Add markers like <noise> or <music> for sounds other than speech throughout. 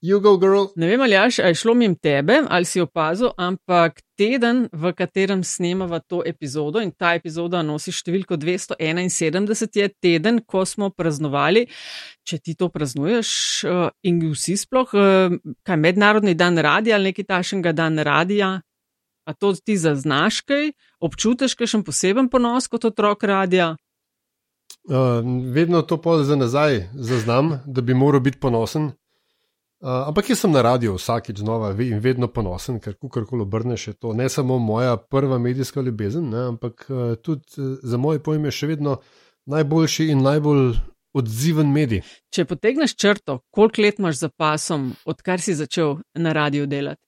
You go, girl. Ne vem, ali jaš, je šlo mim tebe, ali si opazil, ampak teden, v katerem snemava to epizodo in ta epizoda nosi številko 271, je teden, ko smo praznovali, če ti to praznuješ eh, in vsi sploh, eh, kaj mednarodni dan radija ali neki tašnega dan radija. A to ti zaznaš kaj, občutiš kaj še poseben ponos kot otrok radija? Uh, vedno to pol za nazaj zaznam, da bi moral biti ponosen. Uh, ampak jaz sem na radiju vsakeč znova in vedno ponosen, ker kakorkoli obrneš, je to ne samo moja prva medijska ljubezen, ne, ampak uh, tudi uh, za moje pojme še vedno najboljši in najbolj odziven medij. Če potegneš črto, koliko let imaš za pasom, odkar si začel na radiju delati?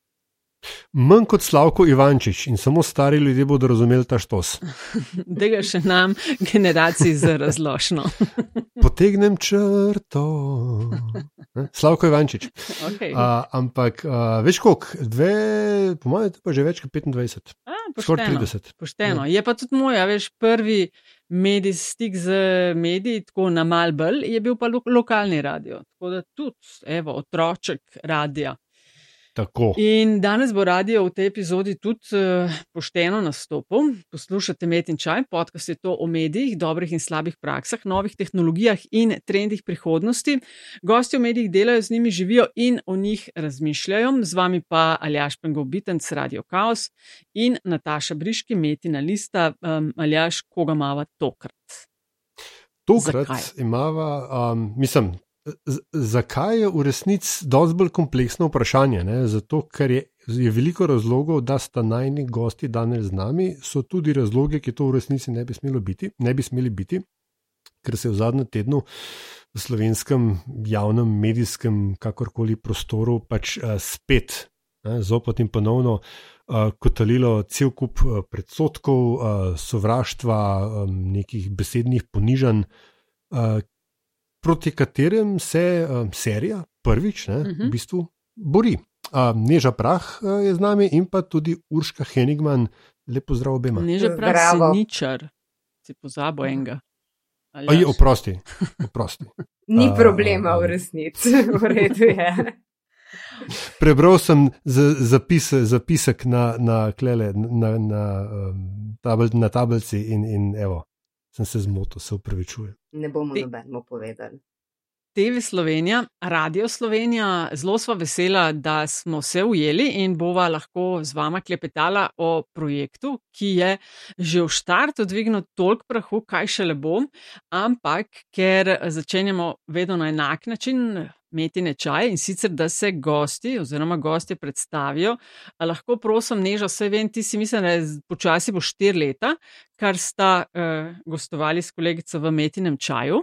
Manj kot Slavko Ivančič in samo stari ljudje bodo razumeli ta štos. <laughs> Tega še nam, generaciji, za razložno. <laughs> Potegnem črto. Slavko Ivančič. Okay. Uh, ampak uh, več kot dve, po mojem, pa že več kot 25. Skoraj 30. Pošteno. Ja. Je pa tudi moj, veš, prvi medij stik z mediji, tako na Malbel, je bil pa lo lokalni radio. Tako da tudi, evo, otroček radia. Tako. In danes bo radio v tej epizodi tudi uh, pošteno nastopil. Poslušate Met in Čaj, podcast je to o medijih, dobrih in slabih praksah, novih tehnologijah in trendih prihodnosti. Gosti v medijih delajo z njimi, živijo in o njih razmišljajo. Z vami pa Aljaš Pengov Bitenc, Radio Chaos in Nataša Briški, Metina Lista. Um, Aljaš, koga mava tokrat? Tokrat imava, um, mislim, zakaj je v resnici dosti bolj kompleksno vprašanje? Ne? Zato, ker je, je veliko razlogov, da sta najni gosti danes z nami, so tudi razloge, ki to v resnici ne bi, biti, ne bi smeli biti, ker se je v zadnjem tednu v slovenskem javnem medijskem, kakorkoli prostoru, pač uh, spet, ne, zopet in ponovno. Uh, kotalilo cel kup uh, predsotkov, uh, sovraštva, um, nekih besednih ponižanj, uh, proti katerem se uh, serija prvič ne, uh -huh. v bistvu bori. Uh, Neža Prah uh, je z nami in pa tudi Urška Henigman, lepo zdrav obema. Neža Prah, si ničar, si pozabo enega. Aj, oprosti, oprosti. <laughs> Ni uh, problema v resnici, v redu je. <laughs> Prebral sem zapis, zapisek na, na, klele, na, na, um, tabel, na tabelci in, in evo, sem se zmotil, se upravičujem. Ne bomo nobeno povedali. TV Slovenija, Radio Slovenija, zelo smo vesela, da smo se ujeli in bova lahko z vama klepetala o projektu, ki je že v štartu dvignil toliko prahu, kaj še le bom, ampak ker začenjamo vedno na enak način, imeti nečaj in sicer, da se gosti oziroma gosti predstavijo. A lahko prosim, neža, vse vem, ti si mislim, da je počasi bo štiri leta, kar sta uh, gostovali s kolegico v metinem čaju.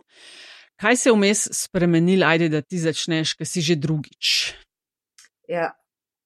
Kaj se je vmes spremenilo, ajde, da ti začneš, ker si že drugič? Ja,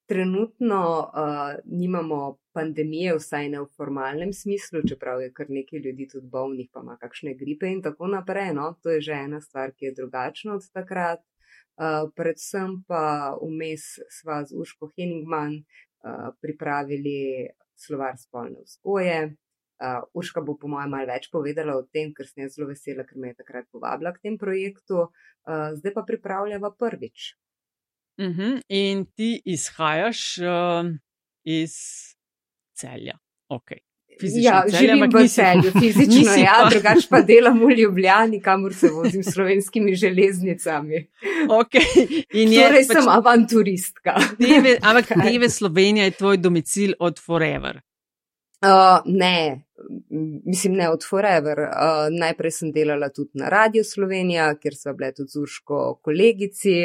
trenutno uh, nimamo pandemije, vsaj ne v formalnem smislu, čeprav je kar nekaj ljudi tudi bolnih, pa ima kakšne gripe in tako naprej. No? To je že ena stvar, ki je drugačna od takrat. Uh, predvsem pa vmes sva z Uško Henigman uh, pripravili slovar spolne vzgoje. Uh, Uška bo po mojem malo več povedala o tem, ker sem zelo vesela, ker me je takrat povabila k tem projektu. Uh, zdaj pa pripravljava prvič. Uh mhm, -huh. In ti izhajaš uh, iz celja. Okay fizično. Ja, celje, živim v celju, fizično, ja, drugač pa delam v Ljubljani, kamor se vozim s slovenskimi železnicami. Okay. In je torej pač, sem avanturistka. Deve, ampak <laughs> Deve Slovenija je tvoj domicil od Forever. Uh, ne, mislim, ne od Forever. Uh, najprej sem delala tudi na Radio Slovenija, kjer so bile tudi z Urško kolegici,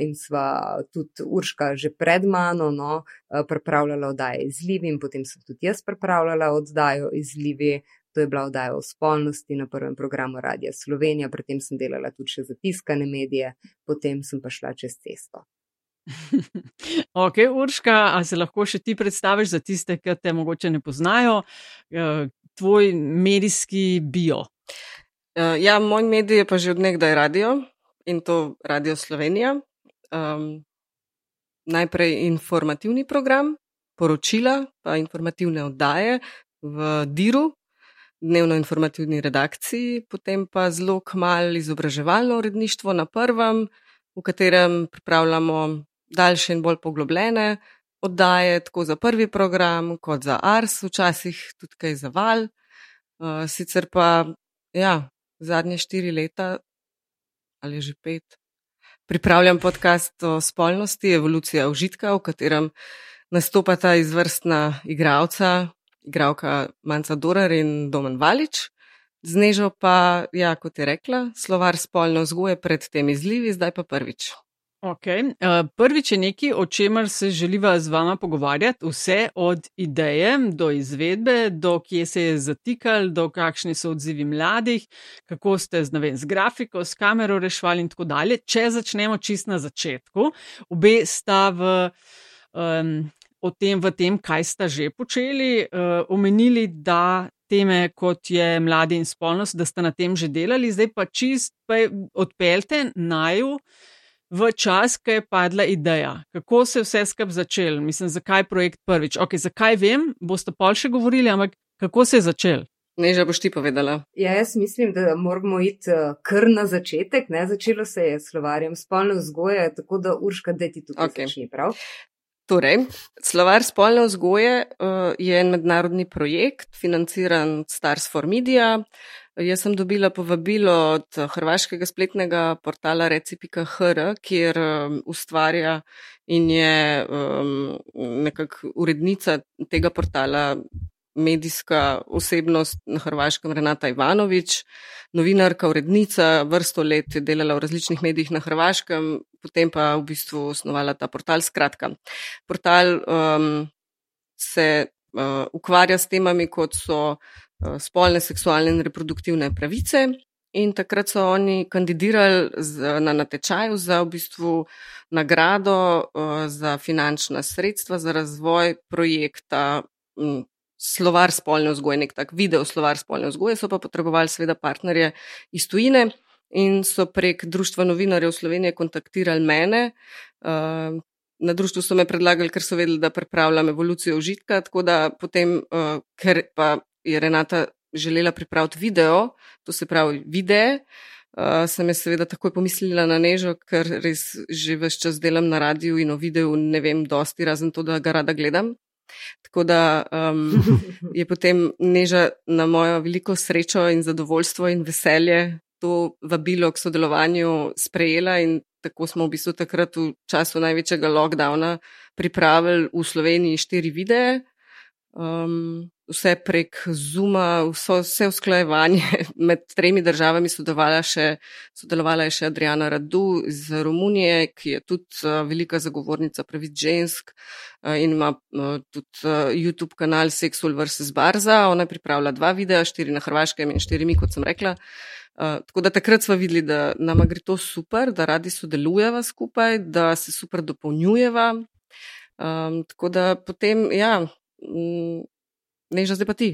in sva tudi Urška že pred mano no, uh, pripravljala oddaje izlivi, in potem sem tudi jaz pripravljala oddajo izlivi. To je bila oddaja o spolnosti na prvem programu Radia Slovenija, predtem sem delala tudi še za tiskane medije, potem sem pa šla čez cesto. <laughs> ok, Urška, a se lahko še ti predstaviš za tiste, ki te mogoče ne poznajo, tvoj medijski bio? Ja, moj medij je pa že odnegdaj radio in to Radio Slovenija um, najprej informativni program, poročila, pa informativne oddaje v Diru, dnevno-informativni redakciji, potem pa zelo kmalo izobraževalno uredništvo na prvem, v katerem pripravljamo daljše in bolj poglobljene oddaje, tako za prvi program, kot za Ars, včasih tudi kaj za Val. Uh, sicer pa, ja, zadnje štiri leta ali že pet, pripravljam podcast o spolnosti, evolucija užitka, v katerem nastopata izvrstna igralca, igralka Manca Dorar in Domen Valič. Znežo pa, ja, kot je rekla, slovar spolne vzgoje pred temi izlivi, zdaj pa prvič. Okay. Uh, prvič je nekaj, o čemer se želiva z vama pogovarjati, vse od ideje do izvedbe, do kje se je zatikal, do kakšni so odzivi mladih, kako ste z, vem, z grafiko, s kamero rešvali in tako dalje. Če začnemo čist na začetku, obe sta v. Um, O tem, v tem, kaj sta že počeli, uh, omenili, da teme, kot je mladi in spolnost, da sta na tem že delali, zdaj pa čist pa odpeljte naju, uh, v čas, ko je padla ideja, kako se je vse skupaj začel, mislim, zakaj je projekt prvič. Ok, zakaj vem, boste pa še govorili, ampak kako se je začel? Ne, že boš ti povedala. Ja, jaz mislim, da moramo iti uh, kar na začetek. Ne? Začelo se je s slovarjem spolne vzgoje, tako da urška, da ti tukaj okay. začni prav. Torej, slovar spolne vzgoje uh, je en mednarodni projekt, financiran Stars for Media. Uh, Jaz sem dobila povabilo od eh, hrvaškega spletnega portala reci.hr, kjer um, ustvarja in je um, nekako urednica tega portala, medijska osebnost na Hrvaškem Renata Ivanovič, novinarka, urednica, vrsto let je delala v različnih medijih na Hrvaškem, potem pa v bistvu osnovala ta portal. Skratka, portal um, se uh, ukvarja s temami, kot so Eh, spolne, seksualne in reproduktivne pravice. In takrat so oni kandidirali z, na natečaju za v bistvu nagrado uh, za finančna sredstva za razvoj projekta um, Slovar spolne vzgoje, nek tak video Slovar spolne vzgoje, so pa potrebovali seveda partnerje iz tujine in so prek Društva novinarjev Slovenije kontaktirali mene. Uh, na društvu so me predlagali, ker so vedeli, da pripravljam evolucijo užitka, tako da potem, ker pa je Renata želela pripraviti video, to se pravi videe. Uh, sem jaz seveda takoj pomislila na Nežo, ker res že več čas delam na radiju in o videu ne vem dosti, razen to, da ga rada gledam. Tako da um, <laughs> je potem Neža na mojo veliko srečo in zadovoljstvo in veselje to vabilo k sodelovanju sprejela in tako smo v bistvu takrat v času največjega lockdowna pripravili v Sloveniji štiri videe. Um, vse prek Zuma, vso, vse usklajevanje <laughs> med tremi državami sodelovala še, sodelovala je še Adriana Radu iz Romunije, ki je tudi uh, velika zagovornica pravic žensk uh, in ima uh, tudi YouTube kanal Sexual vs. Barza. Ona je pripravila dva videa, štiri na Hrvaškem in štiri mi, kot sem rekla. Uh, tako da takrat smo videli, da nam gre to super, da radi sodelujeva skupaj, da se super dopolnjujeva. Um, tako da potem, ja, Mm, ne, že zdaj pa ti.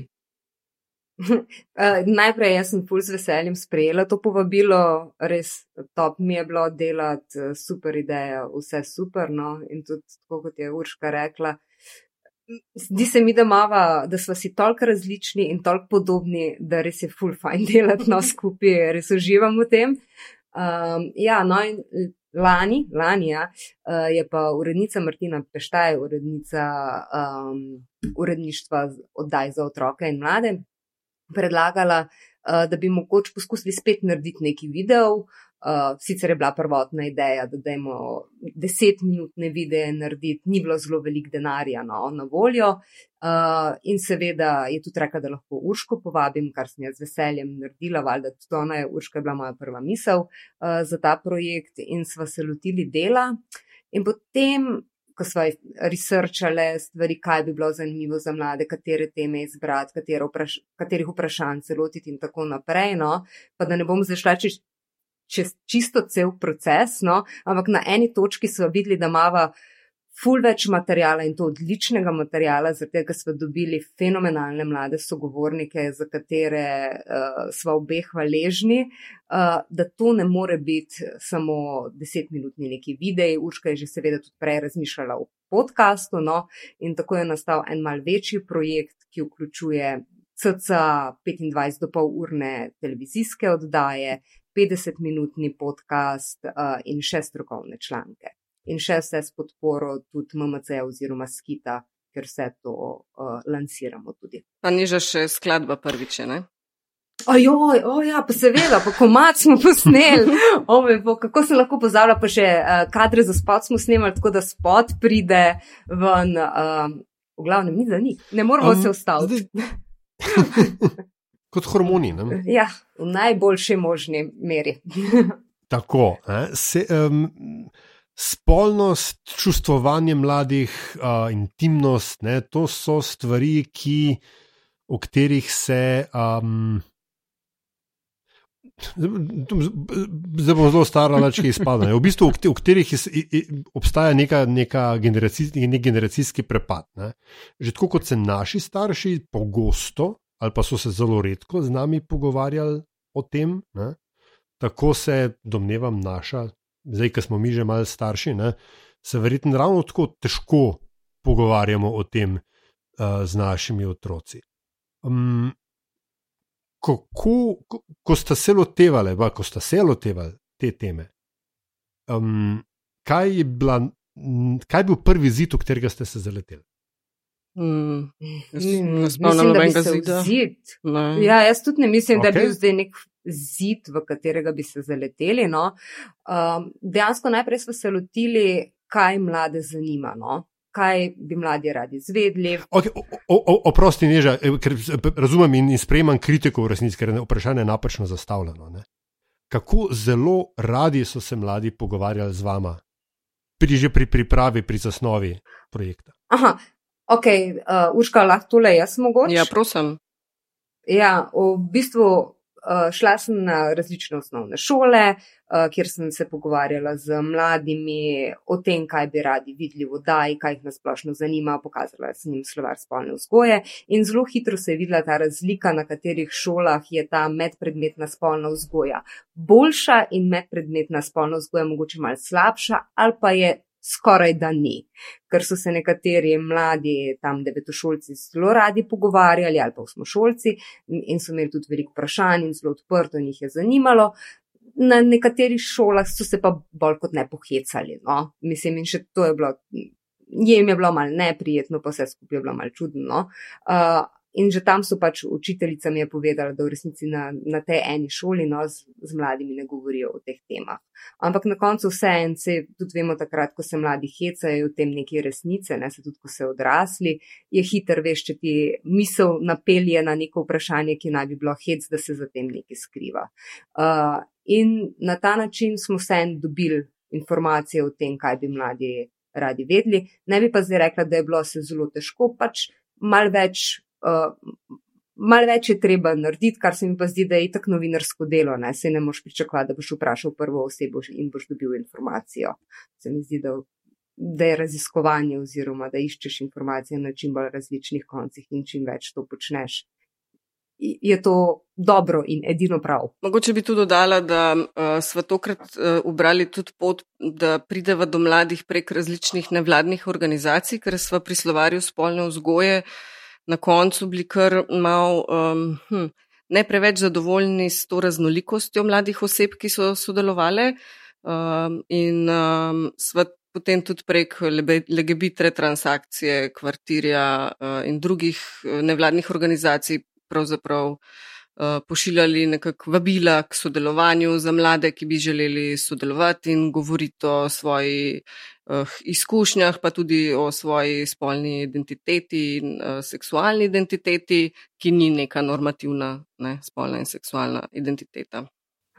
Uh, <laughs> najprej jaz sem ful z veseljem sprejela to povabilo, res top mi je bilo delati, eh, super ideja, vse super. No? In tudi, kot je Urška rekla, zdi se mi, da, mava, da smo si toliko različni in toliko podobni, da res je ful fajn <laughs> delati no, skupaj, res uživam v tem. Um, ja, no, in lani, lani ja, uh, je pa urednica Martina Peštaj, urednica um, uredništva oddaj za otroke in mlade, predlagala, uh, da bi mogoče poskusili spet narediti neki video, Uh, sicer je bila prvotna ideja, da dajmo desetminutne videe narediti, ni bilo zelo veliko denarja no, na voljo. Uh, in seveda je tudi rekla, da lahko Urško povabim, kar sem jaz z veseljem naredila, valjda tudi ona je, Urška je bila moja prva misel uh, za ta projekt in sva se lotili dela. In potem, ko sva researchale stvari, kaj bi bilo zanimivo za mlade, katere teme izbrati, vpraš katerih vprašanj se lotiti in tako naprej, no, pa da ne bom zašla čez čez čisto cel proces, no, ampak na eni točki smo videli, da imamo ful več materijala in to odličnega materijala, zato ker smo dobili fenomenalne mlade sogovornike, za katere uh, smo obe hvaležni, uh, da to ne more biti samo desetminutni neki videi. Urška je že seveda tudi prej razmišljala o podkastu, no, in tako je nastal en mal večji projekt, ki vključuje. CC 25 do pol urne televizijske oddaje, 50-minutni podcast uh, in še strokovne članke. In še vse s podporo tudi MMC oziroma Skita, ker vse to uh, lansiramo tudi. Pa ni že še skladba prvič, ne? Ojoj, o ja, pa seveda, pa komat smo posneli. Ome, bo, kako se lahko pozavlja, pa še uh, kadre za spot smo snemali, tako da spot pride ven. Uh, v glavnem, ni za njih, ne moramo um, se ustaviti. <laughs> Kot hormoni. Ne? Ja, v najboljši možni meri. <laughs> Tako. Se, um, spolnost, čustvovanje mladih, uh, intimnost, ne, to so stvari, ki, o katerih se. Um, Zdaj bomo zelo stari, če izpademo. V bistvu, v katerih obstaja neka, neka generacijski, nek generacijski prepad. Ne? Že tako kot se naši starši pogosto, ali pa so se zelo redko z nami pogovarjali o tem, ne? tako se, domnevam, naša, zdaj, ki smo mi že malce starši, ne? se verjetno ravno tako težko pogovarjamo o tem uh, z našimi otroci. Um, kako, ko, ko ste se lotevali, ba, ko ste se lotevali te teme, um, kaj, je bila, kaj je bil prvi zid, v katerega ste se zaleteli? Mm, ne spomnim nobenega zida. Zid. Ja, jaz tudi ne mislim, okay. da bi bil zdaj nek zid, v katerega bi se zaleteli. No. Um, dejansko najprej smo se lotili, kaj mlade zanima. No kaj bi mladi radi izvedli. Okay, oprosti, neža, e, ker razumem in, in sprejemam kritiko v resnici, ker je vprašanje napačno zastavljeno. Ne? Kako zelo radi so se mladi pogovarjali z vama, pri, že pri pripravi, pri zasnovi projekta? Aha, ok, uh, Urška, lahko tole jaz mogoče. Ja, prosim. Ja, v bistvu Uh, šla sem na različne osnovne šole, uh, kjer sem se pogovarjala z mladimi o tem, kaj bi radi videli v oddaji, kaj jih nasplošno zanima. Pokazala sem jim slovar spolne vzgoje in zelo hitro se je videla ta razlika, na katerih šolah je ta medpredmetna spolna vzgoja boljša in medpredmetna spolna vzgoja mogoče malce slabša ali pa je skoraj da ni, ker so se nekateri mladi tam devetošolci zelo radi pogovarjali ali pa osmošolci in so imeli tudi veliko vprašanj in zelo odprto jih je zanimalo. Na nekaterih šolah so se pa bolj kot ne pohecali. No? Mislim, in še to je bilo, jim je bilo malo neprijetno, pa vse skupaj je bilo malo čudno. No? Uh, In že tam so pač učiteljica mi je povedala, da v resnici na, na tej eni šoli no, z, z mladimi ne govorijo o teh temah. Ampak na koncu vse en, se tudi vemo takrat, ko se mladi hecajo v tem neki resnice, ne se tudi, ko se odrasli, je hiter, veš, če ti misel napelje na neko vprašanje, ki naj bi bilo hec, da se za tem nekaj skriva. Uh, in na ta način smo vse en dobili informacije o tem, kaj bi mladi radi vedeli. Ne bi pa zdaj rekla, da je bilo se zelo težko, pač mal več uh, malo več je treba narediti, kar se mi pa zdi, da je tako novinarsko delo. Ne? Se ne moš pričakovati, da boš vprašal prvo osebo in boš dobil informacijo. Se mi zdi, da, da je raziskovanje oziroma da iščeš informacije na čim bolj različnih koncih in čim več to počneš. Je to dobro in edino prav. Mogoče bi tudi dodala, da uh, smo tokrat uh, ubrali tudi pot, da prideva do mladih prek različnih nevladnih organizacij, ker smo pri slovarju spolne vzgoje uh, na koncu bili kar mal um, hm, ne preveč zadovoljni s to raznolikostjo mladih oseb, ki so sodelovali. Um, in um, svet potem tudi prek legebitre transakcije, kvartirja uh, in drugih uh, nevladnih organizacij pravzaprav uh, pošiljali nekak vabila k sodelovanju za mlade, ki bi želeli sodelovati in govoriti o svoji uh, izkušnjah, pa tudi o svoji spolni identiteti in uh, seksualni identiteti, ki ni neka normativna ne, spolna in seksualna identiteta.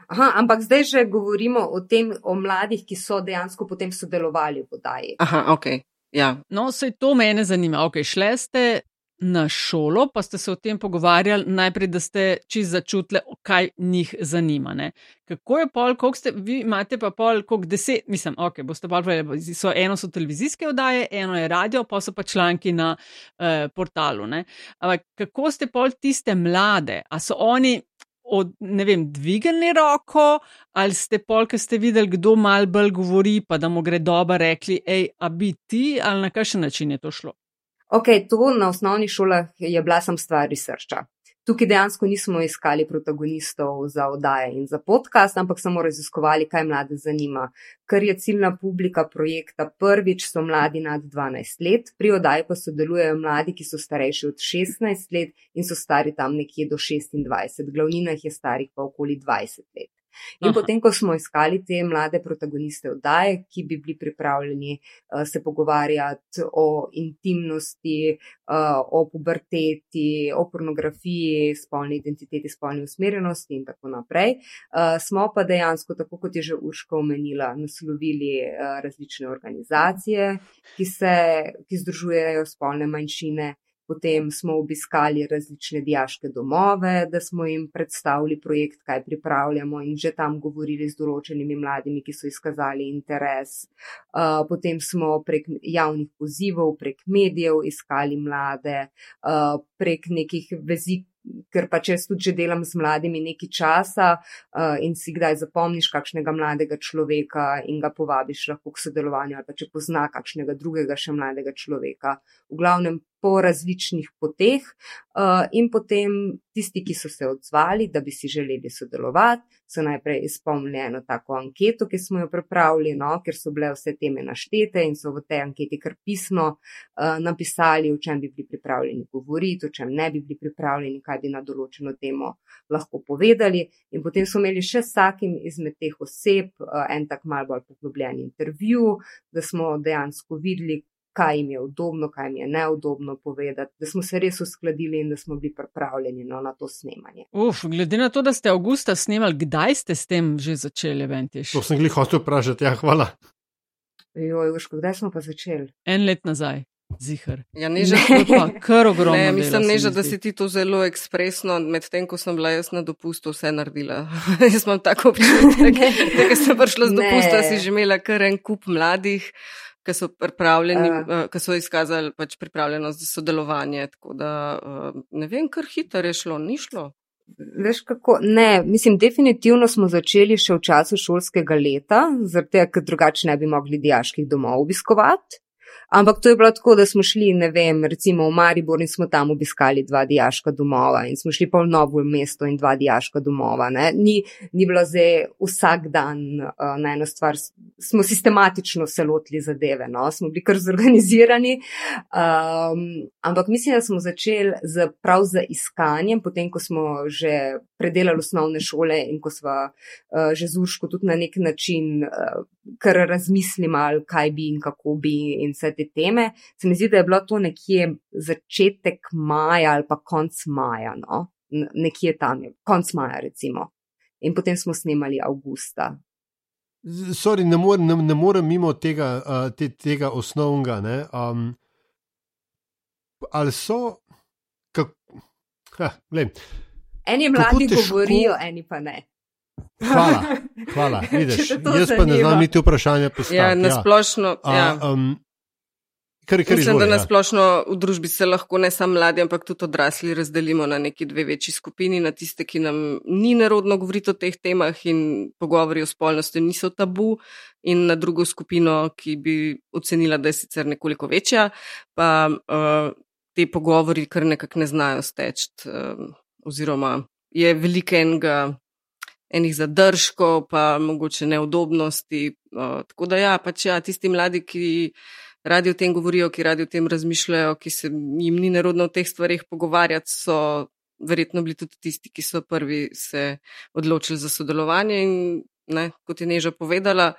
Aha, ampak zdaj že govorimo o tem, o mladih, ki so dejansko potem sodelovali v podaji. Aha, ok. Ja. No, se to mene zanima. Ok, šle ste na šolo, pa ste se o tem pogovarjali, najprej, da ste čist začutili, kaj njih zanima. Ne? Kako je pol, koliko ste, vi imate pa pol, koliko deset, mislim, ok, boste pa povedali, so eno so televizijske oddaje, eno je radio, pa so pa članki na eh, portalu. Ne? Ampak kako ste pol tiste mlade, a so oni. Od, ne vem, dvignili roko, ali ste pol, ki ste videli, kdo mal bolj govori, pa da mu gre dobro, rekli, hej, a bi ti, ali na kakšen način je to šlo? Ok, to na osnovnih šolah je bila sem stvar researcha. Tukaj dejansko nismo iskali protagonistov za oddaje in za podcast, ampak samo raziskovali, kaj mlade zanima. Ker je ciljna publika projekta prvič so mladi nad 12 let, pri oddaji pa sodelujejo mladi, ki so starejši od 16 let in so stari tam nekje do 26. Glavnina jih je starih pa okoli 20 let. In Aha. potem, ko smo iskali te mlade protagoniste oddaje, ki bi bili pripravljeni uh, se pogovarjati o intimnosti, uh, o puberteti, o pornografiji, spolni identiteti, spolni usmerjenosti in tako naprej, uh, smo pa dejansko, tako kot je že Urška omenila, naslovili uh, različne organizacije, ki, se, ki združujejo spolne manjšine. Potem smo obiskali različne diaške domove, da smo jim predstavili projekt, kaj pripravljamo in že tam govorili z določenimi mladimi, ki so izkazali interes. Potem smo prek javnih pozivov, prek medijev iskali mlade, prek nekih vezikov ker pa če tudi delam z mladimi nekaj časa uh, in si kdaj zapomniš kakšnega mladega človeka in ga povabiš lahko k sodelovanju, ali pa če pozna kakšnega drugega še mladega človeka, v glavnem po različnih poteh, uh, in potem tisti, ki so se odzvali, da bi si želeli sodelovati, so najprej izpolnili eno tako anketo, ki smo jo pripravili, no, ker so bile vse teme naštete in so v tej anketi kar pisno uh, napisali, o čem bi bili pripravljeni govoriti, o čem ne bi bili pripravljeni, kaj bi na določeno temo lahko povedali. In potem so imeli še vsakim izmed teh oseb uh, en tak mal bolj poglobljen intervju, da smo dejansko videli, kaj jim je udobno, kaj jim je neudobno povedati, da smo se res uskladili in da smo bili pripravljeni no, na to snemanje. Uf, glede na to, da ste avgusta snemali, kdaj ste s tem že začeli, Ventiš? To sem jih hotel vprašati, ja, hvala. Joj, Uško, kdaj smo pa začeli? En let nazaj. Zihar. Ja, neža, ne. kar <laughs> ogromno. Ne, mislim, dela, neža, da si ti to zelo ekspresno, medtem ko sem bila jaz na dopustu, vse naredila. <laughs> jaz imam tako občutek, <laughs> da ko sem prišla z dopusta, si že imela kar en kup mladih, ki so, uh, ki so izkazali pač pripravljenost za sodelovanje. Tako da uh, ne vem, kar hitro je šlo, ni šlo. Veš kako? Ne, mislim, definitivno smo začeli še v času šolskega leta, zato ker drugače ne bi mogli diaških domov obiskovati. Ampak to je bilo tako, da smo šli, ne vem, recimo v Maribor in smo tam obiskali dva diaška domova in smo šli pa v novo mesto in dva diaška domova. Ni, ni bilo zdaj vsak dan uh, na eno stvar, smo sistematično se lotili zadeve, no? smo bili kar zorganizirani. Um, ampak mislim, da smo začeli z, prav z iskanjem, potem ko smo že predelali osnovne šole in ko smo uh, že z Urško tudi na nek način uh, kar razmislili, kaj bi in kako bi in vse te teme. Se mi zdi, da je bilo to nekje začetek maja ali pa konc maja, no? nekje tam, konc maja recimo. In potem smo snemali avgusta. Sorry, ne, more, ne, ne morem mimo tega, uh, te, tega osnovnega. Um, ali so. Kak, ha, eni mladi težko... govorijo, eni pa ne. Hvala, <laughs> hvala. Vidiš, jaz pa ne znam niti vprašanja postaviti. Ja, nasplošno. Ja. Ja. Um, Kar, kar Mislim, izvoli, da nasplošno ja. v družbi se lahko ne samo mladi, ampak tudi odrasli razdelimo na neki dve večji skupini, na tiste, ki nam ni nerodno govoriti o teh temah in pogovori o spolnosti niso tabu, in na drugo skupino, ki bi ocenila, da je sicer nekoliko večja, pa uh, te pogovori kar nekako ne znajo steči, uh, oziroma je veliko enega enih zadržkov, pa mogoče neudobnosti. Uh, tako da, ja, pač ja, tisti mladi, ki radi o tem govorijo, ki radi o tem razmišljajo, ki se jim ni nerodno o teh stvarih pogovarjati, so verjetno bili tudi tisti, ki so prvi se odločili za sodelovanje. In, ne, kot je Neža povedala,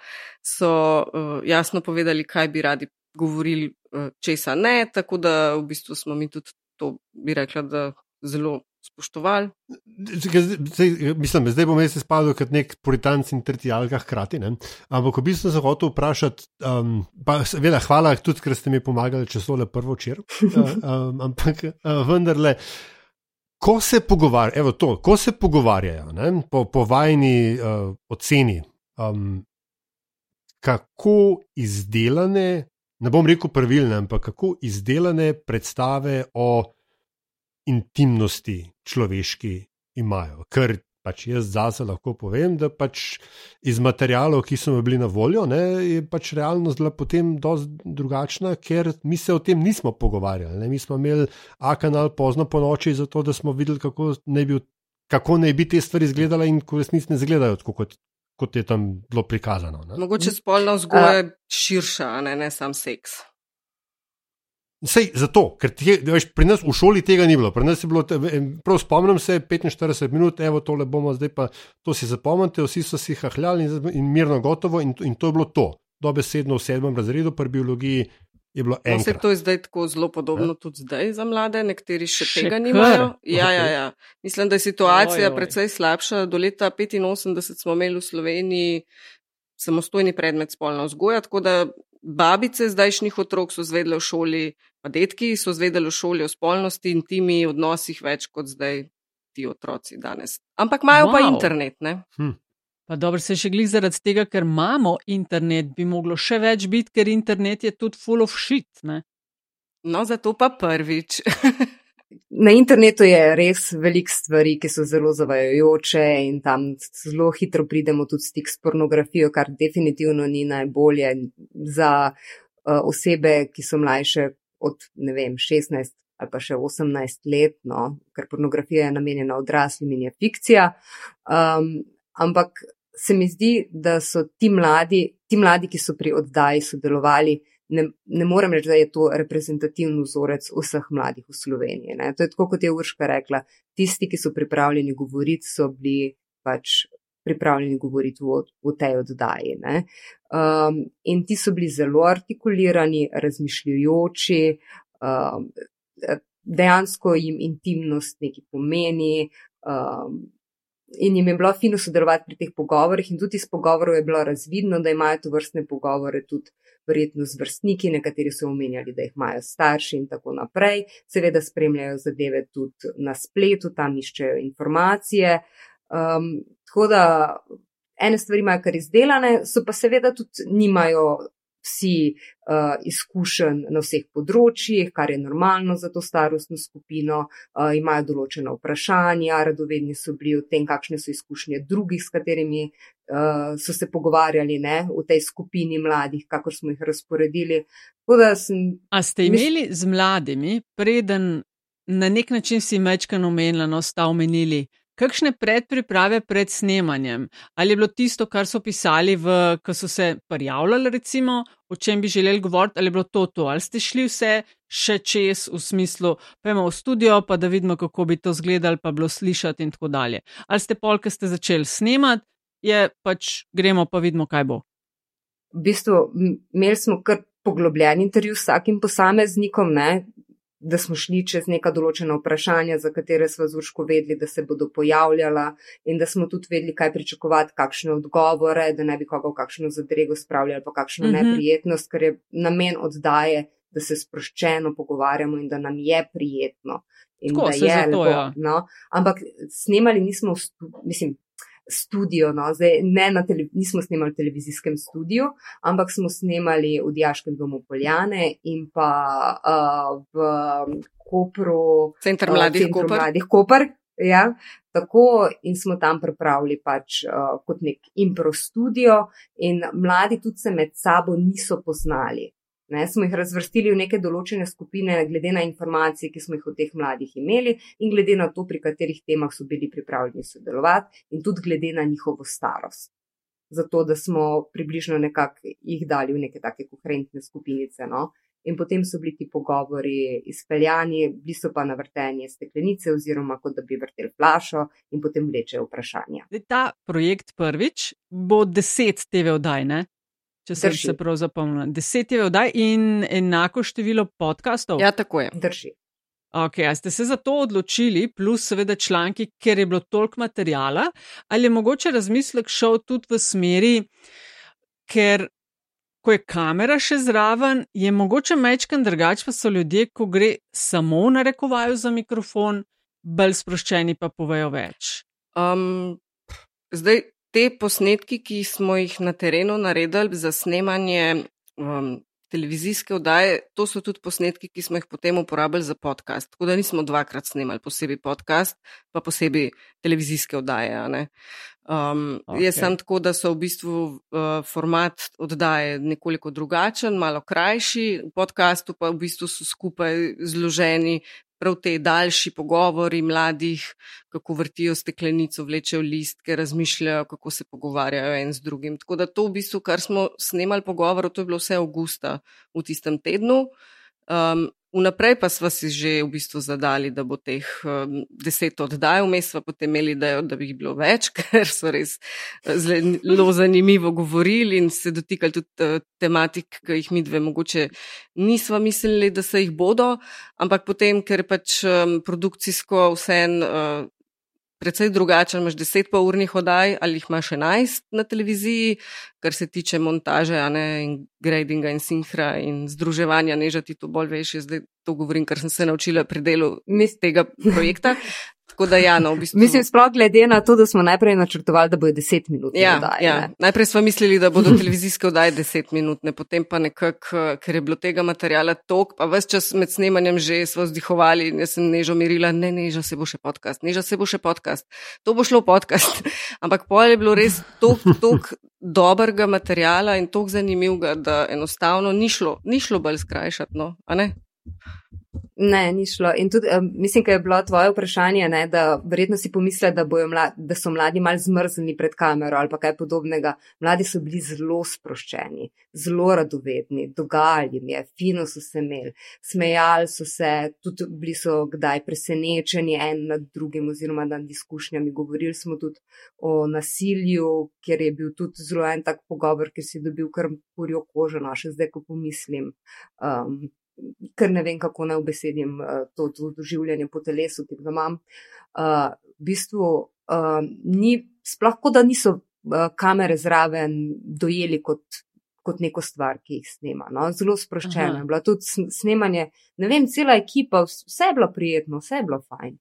so uh, jasno povedali, kaj bi radi govorili, uh, česa ne. Tako da v bistvu smo mi tudi to, bi rekla, da zelo spoštovali. Zdaj, mislim, zdaj bom jaz spadal kot nek puritanc in tretji alga hkrati. Ne? Ampak, v bistvu sem se hotel vprašati, um, pa seveda, hvala tudi, ker ste mi pomagali, če so le prvo čir. Uh, <laughs> um, ampak uh, vendarle. Ko se pogovarjajo, evo to, ko se pogovarjajo, ne, po, po vajni uh, oceni, um, kako izdelane, ne bom rekel pravilne, ampak kako izdelane predstave o intimnosti človeški imajo. Ker pač jaz zase lahko povem, da pač iz materijalov, ki so mi bili na voljo, ne, je pač realnost bila potem dosti drugačna, ker mi se o tem nismo pogovarjali. Ne. Mi smo imeli A kanal pozno po noči, zato da smo videli, kako naj bi, kako naj bi te stvari izgledale in ko resnici ne izgledajo tako, kot, kot je tam bilo prikazano. Ne. Mogoče spolna vzgoja je širša, ne, ne sam seks. Sej zato, ker ti, veš, pri nas v šoli tega ni bilo. bilo prav spomnim se, 45 minut, evo, tole bomo zdaj pa to si zapomnite, vsi so si hahljali in, in mirno gotovo, in, in to je bilo to. Dobesedno v sedmem razredu, pri biologiji je bilo eno. No, to je zdaj tako zelo podobno ja? tudi zdaj za mlade, nekateri še, še tega nimajo. Ja, ja, ja. Mislim, da je situacija oj, oj. precej slabša. Do leta 85 smo imeli v Sloveniji samostojni predmet spolna vzgoja, tako da babice zdajšnjih otrok so zvedle v šoli, pa detki so zvedeli v šoli o spolnosti in timi odnosih več kot zdaj ti otroci danes. Ampak imajo wow. pa internet, ne? Hm. Pa dobro, se še glih zaradi tega, ker imamo internet, bi moglo še več biti, ker internet je tudi full of shit, ne? No, zato pa prvič. <laughs> Na internetu je res veliko stvari, ki so zelo zavajajoče in tam zelo hitro pridemo tudi stik s pornografijo, kar definitivno ni najbolje za uh, osebe, ki so mlajše od, vem, 16 ali pa še 18 let, no, ker pornografija je namenjena odraslim in je fikcija. Um, ampak se mi zdi, da so ti mladi, ti mladi, ki so pri oddaji sodelovali, ne, ne morem reči, da je to reprezentativni vzorec vseh mladih v Sloveniji. Ne. To je tako, kot je Urška rekla. Tisti, ki so pripravljeni govoriti, so bili pač pripravljeni govoriti v, v tej oddaji. Um, in ti so bili zelo artikulirani, razmišljujoči, um, dejansko jim intimnost nekaj pomeni. Um, In jim je bilo fino sodelovati pri teh pogovorih, in tudi iz pogovorov je bilo razvidno, da imajo to vrstne pogovore tudi verjetno z vrstniki, nekateri so omenjali, da jih imajo starši in tako naprej. Seveda spremljajo zadeve tudi na spletu, tam iščejo informacije. Um, tako da ene stvari imajo kar izdelane, so pa seveda tudi nimajo vsi uh, izkušenj na vseh področjih, kar je normalno za to starostno skupino, uh, imajo določena vprašanja, radovedni so bili o tem, kakšne so izkušnje drugih, s katerimi uh, so se pogovarjali ne, v tej skupini mladih, kakor smo jih razporedili. Sem, A ste imeli z mladimi, preden na nek način si mečkano omenili, no, sta omenili? Kakšne predpriprave pred snemanjem? Ali je bilo tisto, kar so pisali, v, ko so se prijavljali, recimo, o čem bi želeli govoriti, ali je bilo to to, ali ste šli vse še čez v smislu, pojmo v studio, pa da vidimo, kako bi to izgledalo, pa bilo slišati in tako dalje. Ali ste pol, ki ste začeli snemati, je pač gremo pa vidimo, kaj bo. V bistvu, imeli smo kar poglobljen intervju s vsakim posameznikom, ne? Da smo šli čez neka določena vprašanja, za katere smo z Urško vedeli, da se bodo pojavljala in da smo tudi vedeli, kaj pričakovati, kakšne odgovore, da ne bi koga v kakšno zadrego spravljali, pa kakšno mm -hmm. neprijetnost, ker je namen oddaje, da se sproščeno pogovarjamo in da nam je prijetno. In Tako, da je zato, lepo. Ja. No? Ampak snemali nismo, mislim, studio, no, zdaj ne na televiziji, nismo snemali v televizijskem studiu, ampak smo snemali v Dijaškem domu Poljane in pa uh, v Kopru, Centr mladih, uh, mladih Koper. Ja, tako in smo tam pripravili pač uh, kot nek impro studio, in mladi tudi se med sabo niso poznali. Ne, smo jih razvrstili v neke določene skupine, glede na informacije, ki smo jih od teh mladih imeli, in glede na to, pri katerih temah so bili pripravljeni sodelovati, in tudi glede na njihovo starost. Zato, da smo približno nekako jih dali v neke take koherentne skupinice. No? In potem so bili ti pogovori izpeljani, bili so pa navrtenje steklenice, oziroma kot da bi vrtel flašo in potem vleče vprašanja. Ta projekt prvič bo deset TV oddaj, če sem se prav zapomnil. Deset je vdaj in enako število podkastov. Ja, tako je. Drži. Ok, a ste se za to odločili, plus seveda članki, ker je bilo toliko materijala, ali je mogoče razmislek šel tudi v smeri, ker ko je kamera še zraven, je mogoče mečkan drugač, pa so ljudje, ko gre samo na rekovaju za mikrofon, bolj sproščeni pa povejo več. Um, zdaj, te posnetki, ki smo jih na terenu naredili za snemanje um, televizijske oddaje, to so tudi posnetki, ki smo jih potem uporabili za podcast. Tako da nismo dvakrat snemali posebej podcast, pa posebej televizijske oddaje. Um, okay. Jaz sem tako, da so v bistvu uh, format oddaje nekoliko drugačen, malo krajši, v podkastu pa v bistvu so skupaj zloženi prav te daljši pogovori mladih, kako vrtijo steklenico, vlečejo listke, razmišljajo, kako se pogovarjajo en z drugim. Tako da to v bistvu, kar smo snemali pogovor, to je bilo vse avgusta v tistem tednu. Um, Vnaprej pa smo si že v bistvu zadali, da bo teh um, deset oddaj, vmes pa potem imeli, da, da bi jih bilo več, <laughs> ker so res eh, zelo zanimivo govorili in se dotikali tudi uh, tematik, ki jih mi dve mogoče nismo mislili, da se jih bodo, ampak potem, ker pač um, produkcijsko vse en. Uh, Predvsej drugačen, imaš 10 pa urnih oddaj ali jih imaš 11 na televiziji, kar se tiče montaže, ne, in gradinga in sinhra in združevanja, ne že ti to bolj veš, zdaj to govorim, ker sem se naučila pri delu tega projekta. Tako da, ja, no, v bistvu... Mislim, sploh glede na to, da smo najprej načrtovali, da bojo deset minut. Ja, oddaje, ja. najprej smo mislili, da bodo <laughs> televizijske oddaje deset minut, potem pa nekako, ker je bilo tega materijala tok, pa vse čas med snemanjem že smo vzdihovali in jaz sem nežo mirila, ne, neža se bo še podcast, neža se bo še podcast, to bo šlo podcast. <laughs> Ampak pol je bilo res tok, tok dobrega materijala in tok zanimivega, da enostavno ni šlo, ni šlo bolj skrajšati, no, ne? Ni šlo. In tudi, um, mislim, da je bilo tvoje vprašanje, ne, da verjetno si pomislil, da, da so mladi mal zmrznjeni pred kamero ali kaj podobnega. Mladi so bili zelo sproščeni, zelo radovedni, dogajali jim je, fino so se imeli, smejali so se, tudi bili so kdaj presenečeni en nad drugim oziroma nad izkušnjami. Govorili smo tudi o nasilju, ker je bil tudi zelo en tak pogovor, ki si dobil kar kurjo kožo, no še zdaj, ko pomislim. Um, ker ne vem, kako naj obesedim uh, to, to doživljanje po telesu, ki ga imam. Uh, v bistvu uh, ni, sploh kot da niso uh, kamere zraven dojeli kot, kot neko stvar, ki jih snema. No? Zelo sproščeno je bilo tudi snemanje, ne vem, cela ekipa, vse je bilo prijetno, vse je bilo fajn.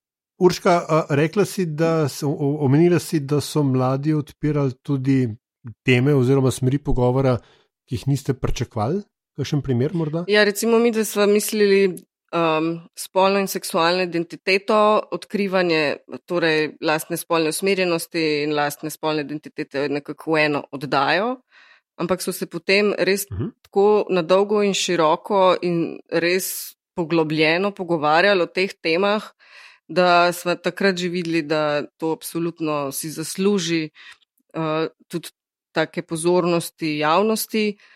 Urška, rekla si, da so, omenila si, da so mladi odpirali tudi teme oziroma smeri pogovora, ki jih niste pričakovali. Kakšen primer morda? Ja, recimo mi, da smo mislili um, spolno in seksualno identiteto, odkrivanje torej lastne spolne usmerjenosti in lastne spolne identitete nekako eno oddajo, ampak so se potem res uh mhm. -huh. tako na dolgo in široko in res poglobljeno pogovarjali o teh temah, da smo takrat že videli, da to absolutno si zasluži uh, tudi take pozornosti javnosti. Uh,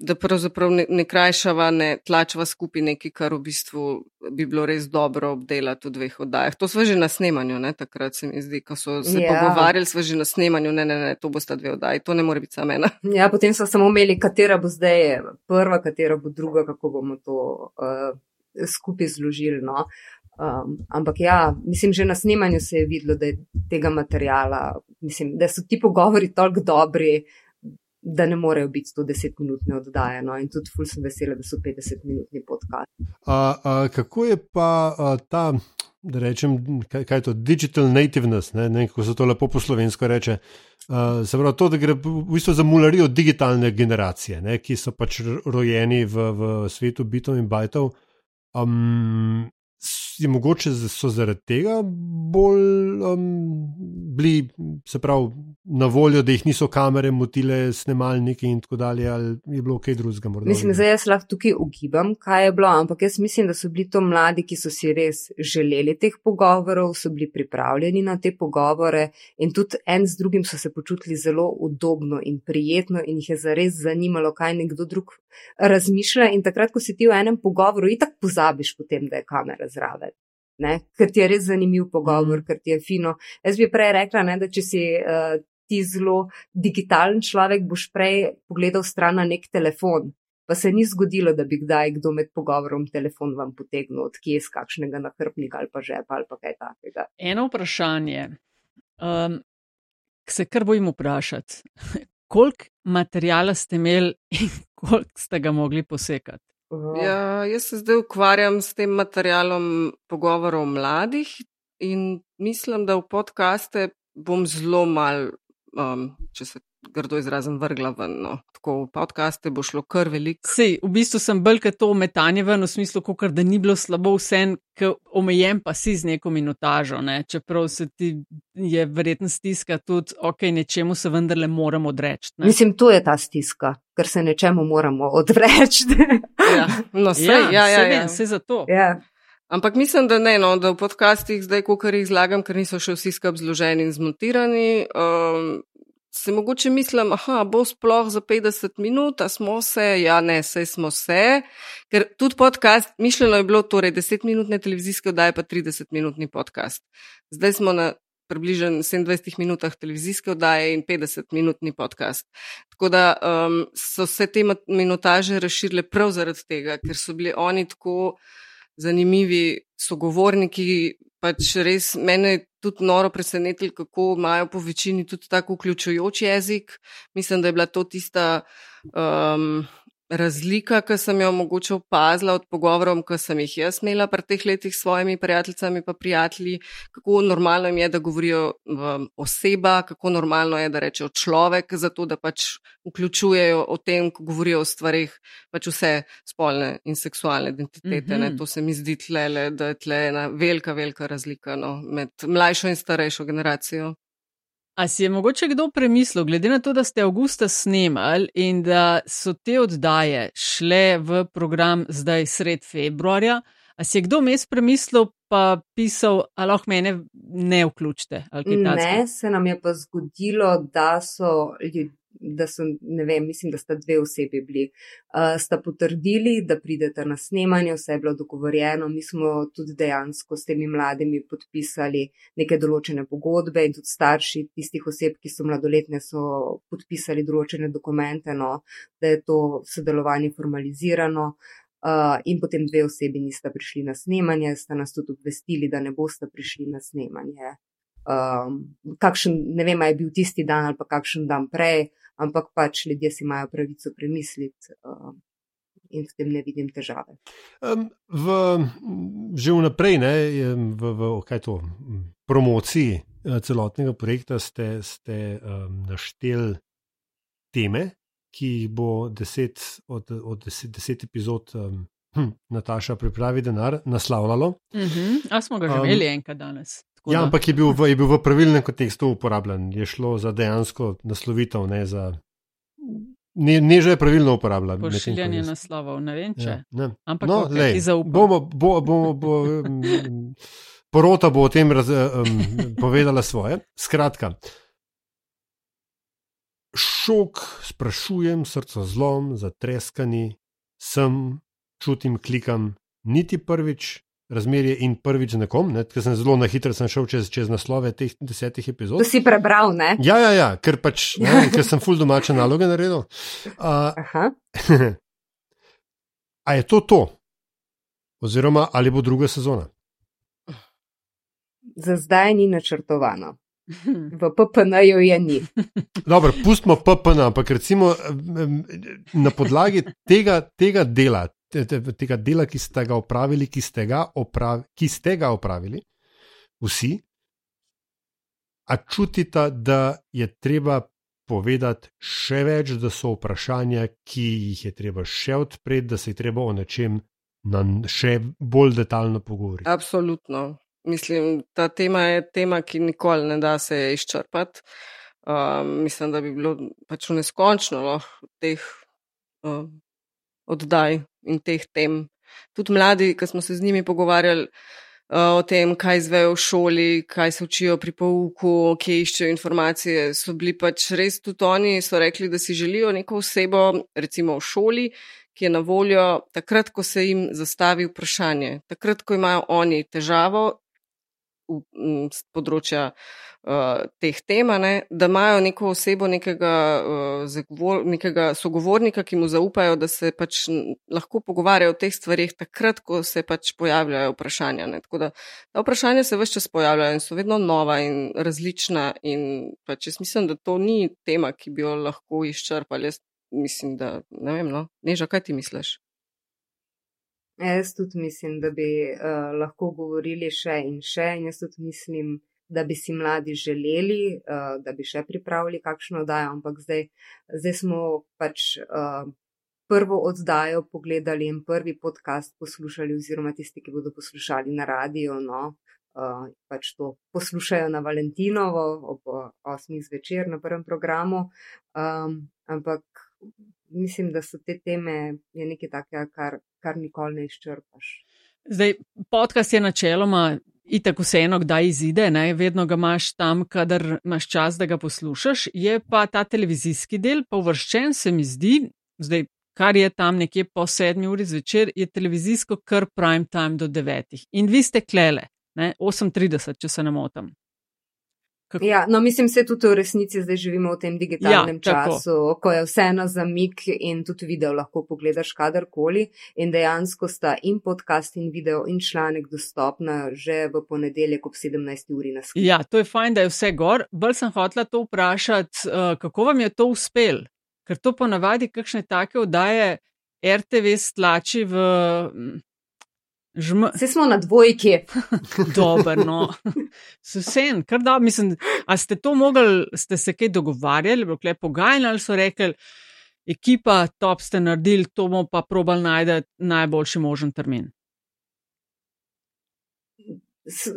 da pravzaprav ne, ne krajšava, ne tlačava skupaj nekaj, kar v bistvu bi bilo res dobro obdelati v dveh oddajah. To smo že na snemanju, ne? takrat se mi zdi, ko so se ja. pogovarjali, smo že na snemanju, ne, ne, ne, to bo sta dve oddaji, to ne more biti samo ena. Ja, potem so samo imeli, katera bo zdaj prva, katera bo druga, kako bomo to uh, skupaj zložili. No? Um, ampak ja, mislim, že na snemanju se je videlo, da je tega materijala, mislim, da so ti pogovori toliko dobri da ne morejo biti 110-minutne oddaje. No? In tudi ful sem vesela, da so 50-minutni podcast. A, a, kako je pa a, ta, da rečem, kaj, kaj je to, digital nativeness, ne, ne kako se to lepo po slovensko reče. Uh, se pravi, to, da gre v bistvu za mularijo digitalne generacije, ne, ki so pač rojeni v, v svetu bitov in bajtov. Um, je mogoče so zaradi tega bolj um, bili, se pravi, na voljo, da jih niso kamere motile, snemalniki in tako dalje, ali je bilo kaj drugega? Mislim, da jaz lahko tukaj ugibam, kaj je bilo, ampak jaz mislim, da so bili to mladi, ki so si res želeli teh pogovorov, so bili pripravljeni na te pogovore in tudi en z drugim so se počutili zelo udobno in prijetno in jih je zares zanimalo, kaj nekdo drug razmišlja. In takrat, ko si ti v enem pogovoru, itak pozabiš potem, da je kamera zraven ne, ker ti je res zanimiv pogovor, mm. ker ti je fino. Jaz bi prej rekla, ne, da če si uh, ti zelo digitalen človek, boš prej pogledal stran na nek telefon. Pa se ni zgodilo, da bi kdaj kdo med pogovorom telefon vam potegnil od kje z kakšnega nahrbnika ali pa žepa ali pa kaj takega. Eno vprašanje, um, se kar bojim vprašati. <laughs> Koliko materijala ste imeli in <laughs> koliko ste ga mogli posekati? Ja, jaz se zdaj ukvarjam s tem materialom pogovorov mladih in mislim, da v podkaste bom zelo mal um, če se grdo izrazim, vrgla ven. No. Tako v podkaste bo šlo kar veliko. Sej, v bistvu sem bolj kot to metanje ven, v smislu, kot da ni bilo slabo vse, ker omejen pa si z neko minutažo. Ne? Čeprav se ti je verjetno stiska tudi, ok, nečemu se vendarle moramo odreči. Mislim, to je ta stiska, ker se nečemu moramo odreči. ja, no, sej, ja, ja, ja, ja. Vse za to. Ja. Ampak mislim, da ne, no, da v podcastih zdaj, ko kar jih izlagam, ker niso še vsi skupaj zloženi in zmontirani, um, se mogoče mislim, aha, bo sploh za 50 minut, a smo se, ja, ne, sej smo se, ker tudi podcast, mišljeno je bilo torej 10 minutne televizijske oddaje, pa 30 minutni podcast. Zdaj smo na približno 27 minutah televizijske oddaje in 50 minutni podcast. Tako da um, so se te minutaže razširile prav zaradi tega, ker so bili oni tako zanimivi sogovorniki. Pač res mene je tudi noro presenetilo, kako imajo po večini tudi tako vključujoč jezik. Mislim, da je bila to tista um, razlika, ki sem jo mogoče opazila od pogovorov, ki sem jih jaz imela pri teh letih s svojimi prijateljicami in prijatelji, kako normalno jim je, da govorijo um, oseba, kako normalno je, da rečejo človek, zato da pač vključujejo o tem, ko govorijo o stvarih, pač vse spolne in seksualne identitete. Mm -hmm. To se mi zdi tle, da je tle ena velika, velika razlika no, med mlajšo in starejšo generacijo. A si je mogoče kdo premislil, glede na to, da ste avgusta snemali in da so te oddaje šle v program zdaj sred februarja, a si je kdo mes premislil pa pisal, a lahko mene ne vključite? Ne, se nam je pa zgodilo, da so ljudje da so, ne vem, mislim, da sta dve osebi bili, uh, sta potrdili, da pridete na snemanje, vse je bilo dogovorjeno. Mi smo tudi dejansko s temi mladimi podpisali neke določene pogodbe in tudi starši tistih oseb, ki so mladoletne, so podpisali določene dokumente, no, da je to sodelovanje formalizirano. Uh, in potem dve osebi nista prišli na snemanje, sta nas tudi obvestili, da ne boste prišli na snemanje. Um, kakšen, ne vem, je bil tisti dan ali pa kakšen dan prej, ampak pač ljudje si imajo pravico premisliti uh, in v tem ne vidim težave. Um, v, že vnaprej, ne, v, v to, promociji uh, celotnega projekta ste, ste um, našteli teme, ki jih bo deset od, od deset, deset epizod. Um, Hm, Nataša pripravi denar, naslavljalo. Uh mhm. -huh. A smo ga že imeli um, enkrat danes. Ja, ampak je bil, v, je bil v pravilnem kontekstu uporabljen. Je šlo za dejansko naslovitev, ne za. Ne, ne že je pravilno uporabljen. Pošiljanje naslovov, ne vem če. Ja, ne. Ampak no, okay, lej, bomo, bo, bo, bo, porota bo o tem raz, um, povedala svoje. Skratka, šok, sprašujem, srce zlom, zatreskani, sem, čutim, klikam, niti prvič, razmerje in prvič z nekom, ne, ker sem zelo na hitro šel čez, čez naslove teh desetih epizod. To si prebral, ne? Ja, ja, ja ker pač, ne, ker sem full domače naloge naredil. Uh, <laughs> a je to to? Oziroma, ali bo druga sezona? Za zdaj ni načrtovano. V PPN-ju je ni. <laughs> Dobro, pustimo PPN, ampak recimo na podlagi tega, tega dela, tega dela, ki ste ga opravili, ki ste ga, opravi, ki ste ga opravili, vsi, a čutite, da je treba povedati še več, da so vprašanja, ki jih je treba še odpreti, da se je treba o nečem še bolj detaljno pogovoriti. Absolutno. Mislim, ta tema je tema, ki nikoli ne da se izčrpati. Um, mislim, da bi bilo pač neskončno lahko teh um, oddaj in teh tem. Tudi mladi, ki smo se z njimi pogovarjali uh, o tem, kaj zvejo v šoli, kaj se učijo pri pouku, kje iščejo informacije, so bili pač res tudi oni, so rekli, da si želijo neko osebo, recimo v šoli, ki je na voljo takrat, ko se jim zastavi vprašanje, takrat, ko imajo oni težavo, z področja uh, teh tem, ne, da imajo neko osebo, nekega, uh, zagovor, nekega sogovornika, ki mu zaupajo, da se pač lahko pogovarjajo o teh stvarih takrat, ko se pač pojavljajo vprašanja. Ne. Tako da ta vprašanja se vse čas pojavljajo in so vedno nova in različna. In pač jaz mislim, da to ni tema, ki bi jo lahko izčrpali. Jaz mislim, da ne vem, no, neža, kaj ti misliš? Jaz tudi mislim, da bi uh, lahko govorili še in še, in jaz tudi mislim, da bi si mladi želeli, uh, da bi še pripravili kakšno oddajo, ampak zdaj, zdaj smo pač uh, prvo oddajo pogledali in prvi podcast poslušali, oziroma tisti, ki bodo poslušali na radio. No, uh, pač to poslušajo na Valentinovo ob 8. zvečer na prvem programu. Um, ampak mislim, da so te teme nekaj takega, kar, kar nikoli ne izčrpaš. Zdaj, podcast je načeloma itak vseeno, kdaj izide, ne? vedno ga imaš tam, kadar imaš čas, da ga poslušaš. Je pa ta televizijski del, pa uvrščen se mi zdi, zdaj, kar je tam nekje po sedmi uri zvečer, je televizijsko kar prime time do devetih. In vi ste klele, 8:30, če se ne motim. Kako? Ja, no, mislim, se tudi v resnici zdaj živimo v tem digitalnem ja, času, ko je vseeno za mik in tudi video lahko pogledaš kadarkoli. In dejansko sta in podcast, in video, in članek dostopna že v ponedeljek ob 17. uri na svetu. Ja, to je fajn, da je vse gor. Bolj sem hotela to vprašati, uh, kako vam je to uspel? Ker to ponavadi kakšne take oddaje RTV stlači v. Žm... Vse smo na dvojki. <laughs> Dobro, no. Vsem, kar da, mislim, a ste to mogli, ste se kaj dogovarjali, bilo je pogajanje ali so rekli, ekipa, top ste naredili, to bomo pa probali najti najboljši možen termin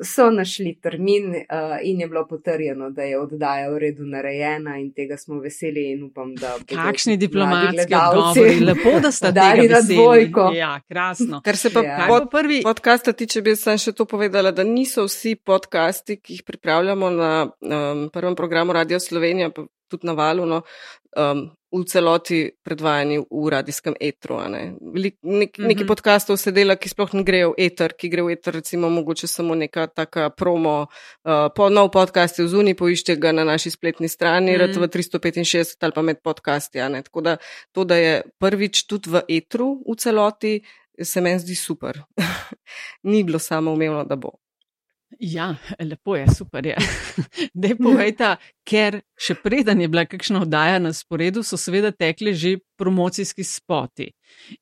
so našli termin uh, in je bilo potrjeno, da je oddaja v redu narejena in tega smo veseli in upam, da bodo. Kakšni diplomatski odgovori, lepo, da ste dali na dvojko. Ja, krasno. Ker se pa ja. pod prvi podcasta tiče, bi sem še to povedala, da niso vsi podcasti, ki jih pripravljamo na um, prvem programu Radio Slovenija, tudi na valu, no, um, v celoti predvajani v radijskem etru. Ne. Nek, neki mm -hmm. podkastov se dela, ki sploh ne grejo v eter, ki gre v eter, recimo, mogoče samo neka taka promo. Uh, po nov podcast je v zuni, poišče ga na naši spletni strani, mm -hmm. RTV 365 ali pa med podcasti. Tako da to, da je prvič tudi v etru v celoti, se meni zdi super. <laughs> Ni bilo samo umevno, da bo. Ja, lepo je, super je. <laughs> Dej povejta, ker še preden je bila kakšna oddaja na sporedu, so seveda tekli že promocijski spoti.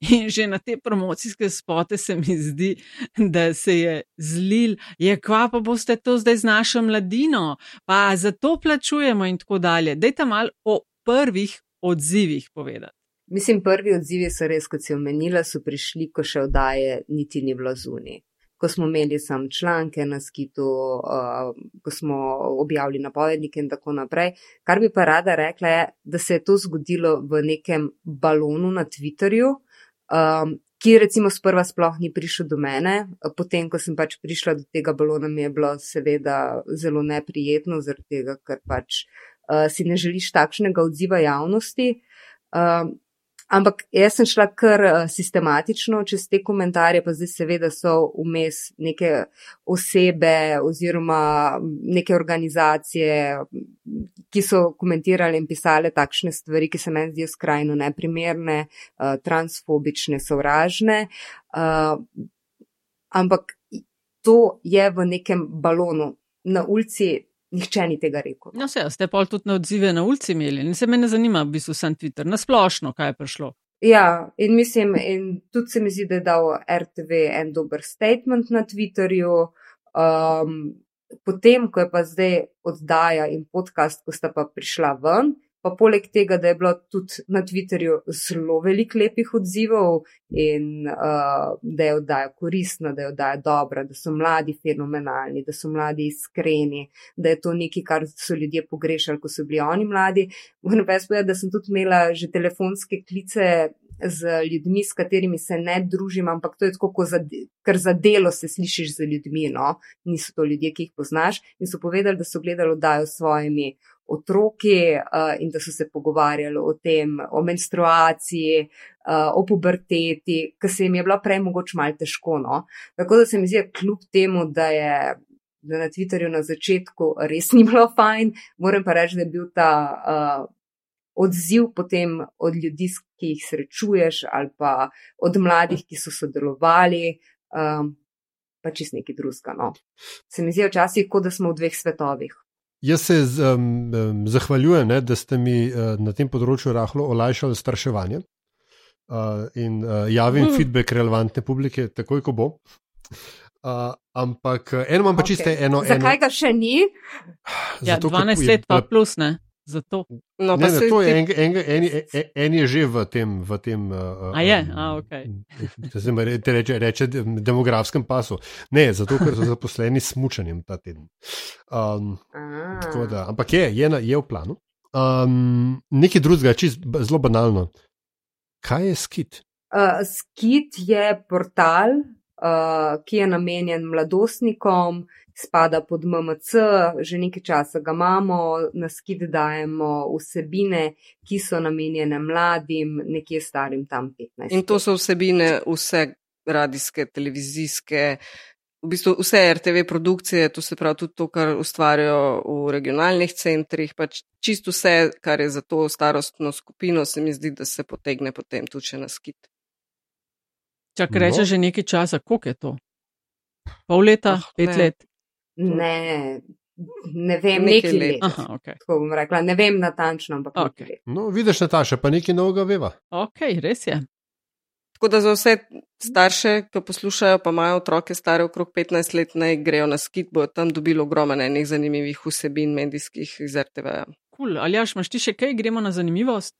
In že na te promocijske spote se mi zdi, da se je zlil, je kva pa boste to zdaj z našo mladino, pa za to plačujemo in tako dalje. Dejte mal o prvih odzivih povedati. Mislim, prvi odzivi so res, kot si omenila, so prišli, ko še oddaje niti ni bilo zunaj ko smo imeli sam članke na skitu, uh, ko smo objavili napovednike in tako naprej. Kar bi pa rada rekla, je, da se je to zgodilo v nekem balonu na Twitterju. Um, Ki recimo sprva sploh ni prišel do mene, potem, ko sem pač prišla do tega balona, mi je bilo seveda zelo neprijetno, zaradi tega, ker pač uh, si ne želiš takšnega odziva javnosti. Uh, Ampak jaz sem šla kar uh, sistematično čez te komentarje, pa zdaj seveda so vmes neke osebe oziroma neke organizacije, ki so komentirali in pisali takšne stvari, ki se meni zdijo skrajno neprimerne, uh, transfobične, sovražne. Uh, ampak to je v nekem balonu. Na ulici Nihče ni tega rekel. No, vse, ste pa tudi na odzive na ulici imeli in se me ne zanima, v bistvu sem Twitter, nasplošno, kaj je prišlo. Ja, in mislim, in tudi se mi zdi, da je dal RTV en dober statement na Twitterju. Um, potem, ko je pa zdaj oddaja in podcast, ko sta pa prišla ven, Pa poleg tega, da je bilo tudi na Twitterju zelo veliko lepih odzivov in uh, da je oddaja koristna, da je oddaja dobra, da so mladi fenomenalni, da so mladi iskreni, da je to nekaj, kar so ljudje pogrešali, ko so bili oni mladi. Moram pa jaz povedati, da sem tudi imela že telefonske klice z ljudmi, s katerimi se ne družim, ampak to je tako, za, ker za delo se slišiš z ljudmi, no? niso to ljudje, ki jih poznaš. In so povedali, da so gledali oddajo s svojimi otroki in da so se pogovarjali o tem, o menstruaciji, o puberteti, ki se jim je bilo prej mogoče malo težko. No? Tako da se mi zdi, kljub temu, da je. Da na Twitterju na začetku res <laughs> ni bilo fajn, moram pa reči, da je bil ta uh, odziv potem od ljudi, ki jih srečuješ, ali pa od mladih, ki so sodelovali, um, pa čist neki druska. No. Se mi zdi včasih, kot da smo v dveh svetovih. Jaz se z, um, zahvaljujem, ne, da ste mi uh, na tem področju rahlo olajšali straševanje uh, in uh, javim mm. feedback relevantne publike, takoj ko bo. Uh, ampak eno imam pa okay. čisto eno. Zakaj eno... ga še ni? Ja, Zato, 12 let pa plus, ne? Zato. No, ne, ne, to je en, en, en, en, en je že v tem. V tem uh, A je, a ok. <laughs> Te reče, reče demografskem pasu. Ne, zato ker so zaposleni s mučanjem ta teden. Um, da, ampak je, je, na, je v planu. Um, nekaj drugega, čisto zelo banalno. Kaj je skit? Uh, skit je portal, uh, ki je namenjen mladostnikom, spada pod MMC, že nekaj časa ga imamo, na skid dajemo vsebine, ki so namenjene mladim, nekje starim tam 15. In to so vsebine vse radijske, televizijske. V bistvu vse RTV produkcije, to se pravi tudi to, kar ustvarjajo v regionalnih centrih, pač čisto vse, kar je za to starostno skupino, se mi zdi, da se potegne potem tudi na skit. Čak reče no. že nekaj časa, koliko je to? Pol leta, oh, pet ne. let? Ne, ne vem, nekaj, nekaj let. let. Aha, okay. Tako bom rekla, ne vem natančno, ampak okay. No, vidiš, Nataša, pa nekaj novega veva. Ok, res je. Tako da za vse starše, ki poslušajo, pa imajo otroke stare okrog 15 let, naj grejo na skit, bo tam dobilo ogromno enih zanimivih vsebin medijskih iz RTV-ja. Kul, cool. ali jaš, imaš ti še kaj, gremo na zanimivost?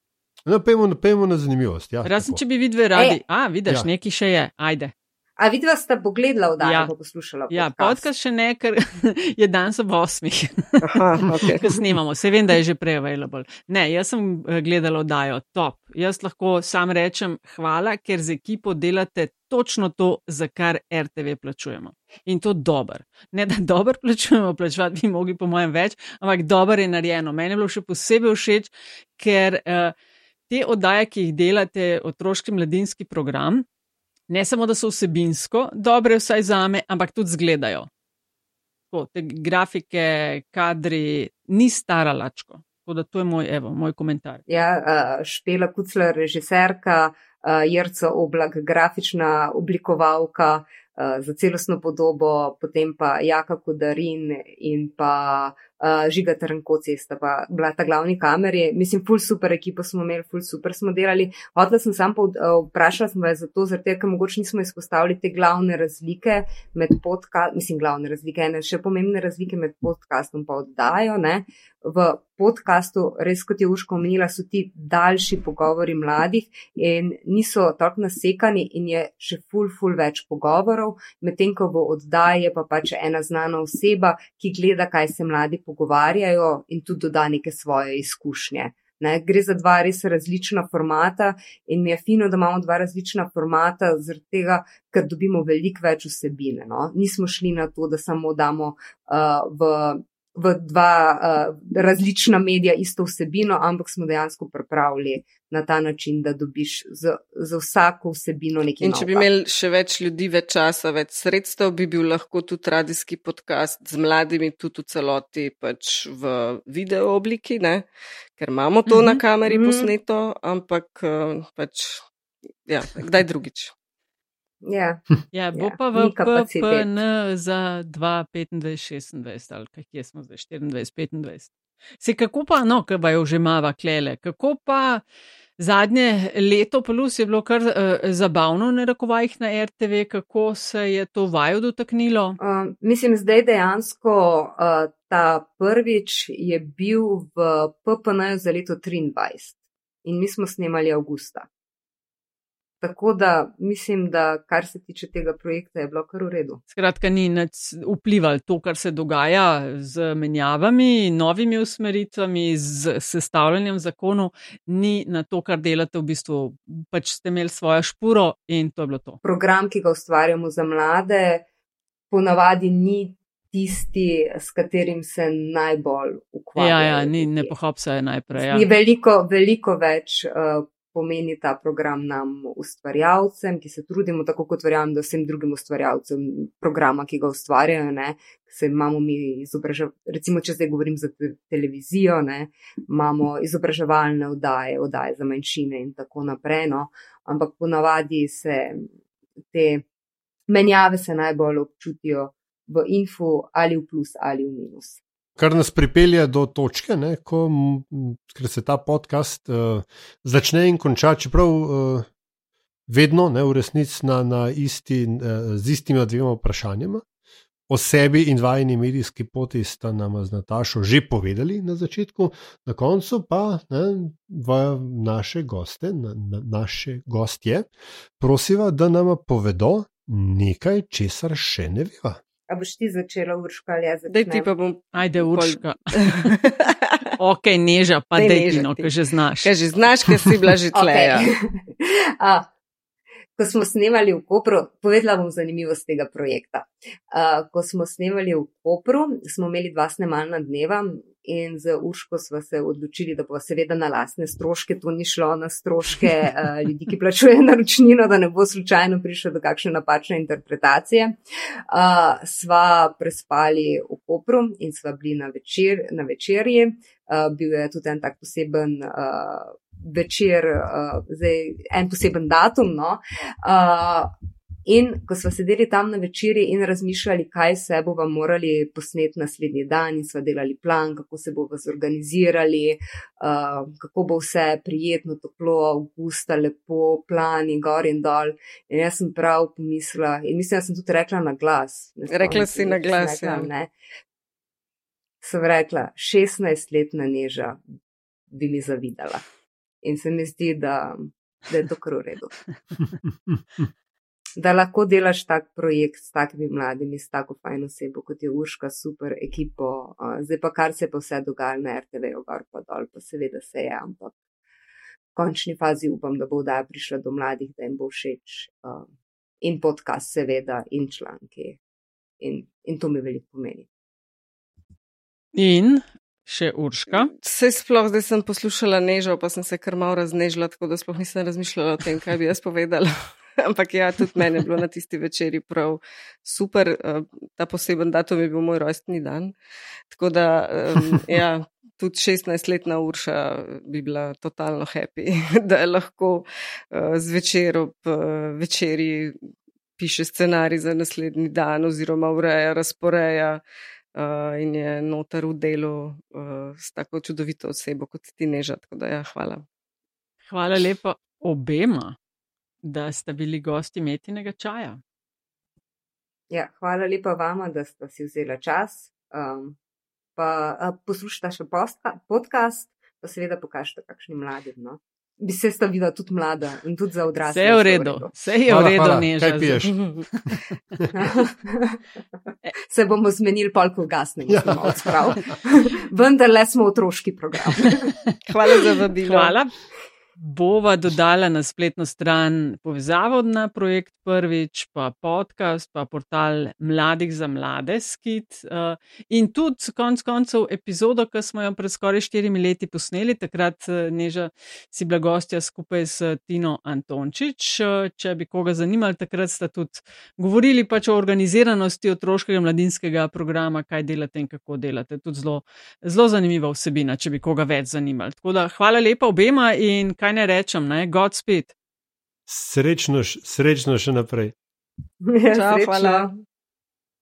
No, pejmo, pejmo na zanimivost. Ja, Razen, če bi vidve radi. E. A, vidiš, ja. nekaj še je, ajde. A vidva sta pogledala v dan, ja. ko poslušala? Ja, podcast še ne, ker <laughs> je danes ob osmih. okay. Ko snimamo, se vem, da je že prej available. Ne, jaz sem eh, gledala oddajo, top. Jaz lahko sam rečem hvala, ker z ekipo delate točno to, za kar RTV plačujemo. In to dober. Ne, da dober plačujemo, plačevati bi mogli po mojem več, ampak dober je narejeno. Meni je bilo še posebej všeč, ker. Uh, te oddaje, ki jih delate, otroški mladinski program, ne samo da so vsebinsko dobre, vsaj za me, ampak tudi zgledajo. Tako, te grafike, kadri, ni stara lačko. Tako da to je moj, evo, moj komentar. Ja, Špela Kucler, režiserka, Jrca Oblak, grafična oblikovalka za celostno podobo, potem pa Jaka Kodarin in pa uh, Žiga Trnkoci sta pa bila ta glavni kameri. Mislim, full super ekipo smo imeli, full super smo delali. Hotla sem sam vprašala, sem vas zato, ker mogoče nismo izpostavili te glavne razlike med podcastom, mislim, glavne razlike, ene še pomembne razlike med podcastom pa oddajo. Ne? V podkastu, res kot je Uško omenila, so ti daljši pogovori mladih in niso tako nasekani in je še ful, ful več pogovorov, medtem ko v oddaji je pa pač ena znana oseba, ki gleda, kaj se mladi pogovarjajo in tudi doda neke svoje izkušnje. Ne, gre za dva res različna formata in mi je fino, da imamo dva različna formata, tega, ker dobimo veliko več vsebine. No. Nismo šli na to, da samo damo uh, v v dva uh, različna medija isto vsebino, ampak smo dejansko pripravili na ta način, da dobiš za, za vsako vsebino nekaj. In če bi imeli še več ljudi, več časa, več sredstev, bi bil lahko tudi radijski podcast z mladimi, tudi v celoti pač v video obliki, ne? ker imamo to mm -hmm. na kameri mm -hmm. posneto, ampak uh, pač, ja, kdaj drugič. Ja, ja bo ja, pa v PPN za 2,25-26 ali kje smo zdaj, 24-25. Se kako pa, no, kaj pa je že mava klele, kako pa zadnje leto plus je bilo kar uh, zabavno na rekovajih na RTV, kako se je to vajo dotaknilo? Uh, mislim, zdaj dejansko uh, ta prvič je bil v PPN za leto 23 in mi smo snemali avgusta. Tako da mislim, da kar se tiče tega projekta, je bilo kar v redu. Skratka, ni vplivalo to, kar se dogaja z menjavami, novimi usmeritvami, z sestavljanjem zakonov, ni na to, kar delate v bistvu. Pač ste imeli svojo špuro in to je bilo to. Program, ki ga ustvarjamo za mlade, ponavadi ni. Tisti, s katerim se najbolj ukvarjajo. Ja, ja, ni, ne pohopsajo najprej. Ja. Ni veliko, veliko več uh, pomeni ta program nam, ustvarjalcem, ki se trudimo, tako kot verjamem, da vsem drugim ustvarjalcem programa, ki ga ustvarjajo. Ne, se imamo mi izobraževalne, recimo, če zdaj govorim za televizijo, ne, imamo izobraževalne oddaje, oddaje za manjšine in tako naprej. No, ampak ponavadi se te menjave se najbolj občutijo v infu ali v plus ali v minus. Kar nas pripelje do točke, ne, ko se ta podcast uh, začne in konča, čeprav uh, vedno, ne, v resnici na, na isti, z istima dvema vprašanjima. O sebi in vajni medijski poti sta nam z Natašo že povedali na začetku, na koncu pa ne, naše goste, na, na, naše gostje, prosiva, da nam povedo nekaj, česar še ne veva. A boš ti začela, Urška, ali jaz? Dej ti pa bom. Ajde, Urška. <laughs> ok, neža, pa dej ti, no, ker že znaš. Ker že znaš, ker si bila že <laughs> tleja. <laughs> Okay. ko smo snemali v Kopru, povedala bom zanimivost tega projekta. Uh, ko smo snemali v Kopru, smo imeli dva snemalna dneva in z Urško smo se odločili, da bo seveda na lastne stroške, to ni šlo na stroške uh, <laughs> ljudi, ki plačujejo naročnino, da ne bo slučajno prišlo do kakšne napačne interpretacije. Uh, sva prespali v Kopru in sva bili na, večer, na večerji. Uh, bil je tudi en tak poseben uh, večer, uh, zdaj en poseben datum. No? Uh, in ko smo sedeli tam na večerji in razmišljali, kaj se bomo morali posneti naslednji dan, in smo delali plan, kako se bomo zorganizirali, uh, kako bo vse prijetno, toplo, avgusta, lepo, plani, gor in dol. In jaz sem prav pomislila, in mislim, da sem tudi rekla na glas. Rekla si na glas. Rekla, ja. Sem rekla, 16-letna neža bi mi zavidala. In se mi zdi, da, da je to kar v redu. <laughs> Da lahko delaš tak projekt s takimi mladimi, s tako fajn osebo, kot je Urška, super ekipo. Zdaj pa kar se pa vse dogaja na RTV, gor pa dol, pa seveda se je, ampak v končni fazi upam, da bo vdaja prišla do mladih, da jim bo všeč. In podcast, seveda, in članki. In, in to mi veliko pomeni. In Še Urška. Vse sploh zdaj sem poslušala nežo, pa sem se kar malo raznežila, tako da sploh nisem razmišljala o tem, kaj bi jaz povedala. Ampak ja, tudi meni je bilo na tisti večeri prav super. Eh, ta poseben datum je bil moj rojstni dan. Tako da, um, <laughs> ja, tudi 16-letna Urša bi bila totalno happy, <laughs> da je lahko uh, zvečer ob uh, večeri piše scenarij za naslednji dan oziroma ureja, razporeja uh, in je noter v delu uh, s tako čudovito osebo kot ti neža. Ja, hvala. Hvala lepa obema, da ste bili gosti metinega čaja. Ja, hvala lepa vama, da ste si vzeli čas. Um, pa uh, poslušajte še podcast, pa seveda pokažite kakšnim mladim. No? bi se sta videla tudi mlada in tudi za odrasle. Vse je v redu, vse je v redu, ne že piješ. <laughs> se bomo zmenili pol, ko gasnemo, ja. odprav. <laughs> Vendar le smo otroški program. <laughs> Hvala za vabilo. Hvala bova dodala na spletno stran povezavo na projekt prvič, pa podcast, pa portal Mladih za mlade skit. Uh, in tudi konc koncev epizodo, ki smo jo pred skoraj štirimi leti posneli, takrat uh, neža si bila gostja skupaj s Tino Antončič. Uh, če bi koga zanimali, takrat sta tudi govorili pač o organiziranosti otroškega mladinskega programa, kaj delate in kako delate. Tudi zelo, zelo zanimiva vsebina, če bi koga več zanimali. Tako da hvala lepa obema in kaj kaj ne rečem, ne? Godspeed. Srečno, srečno še naprej. Ja, Čau, hvala.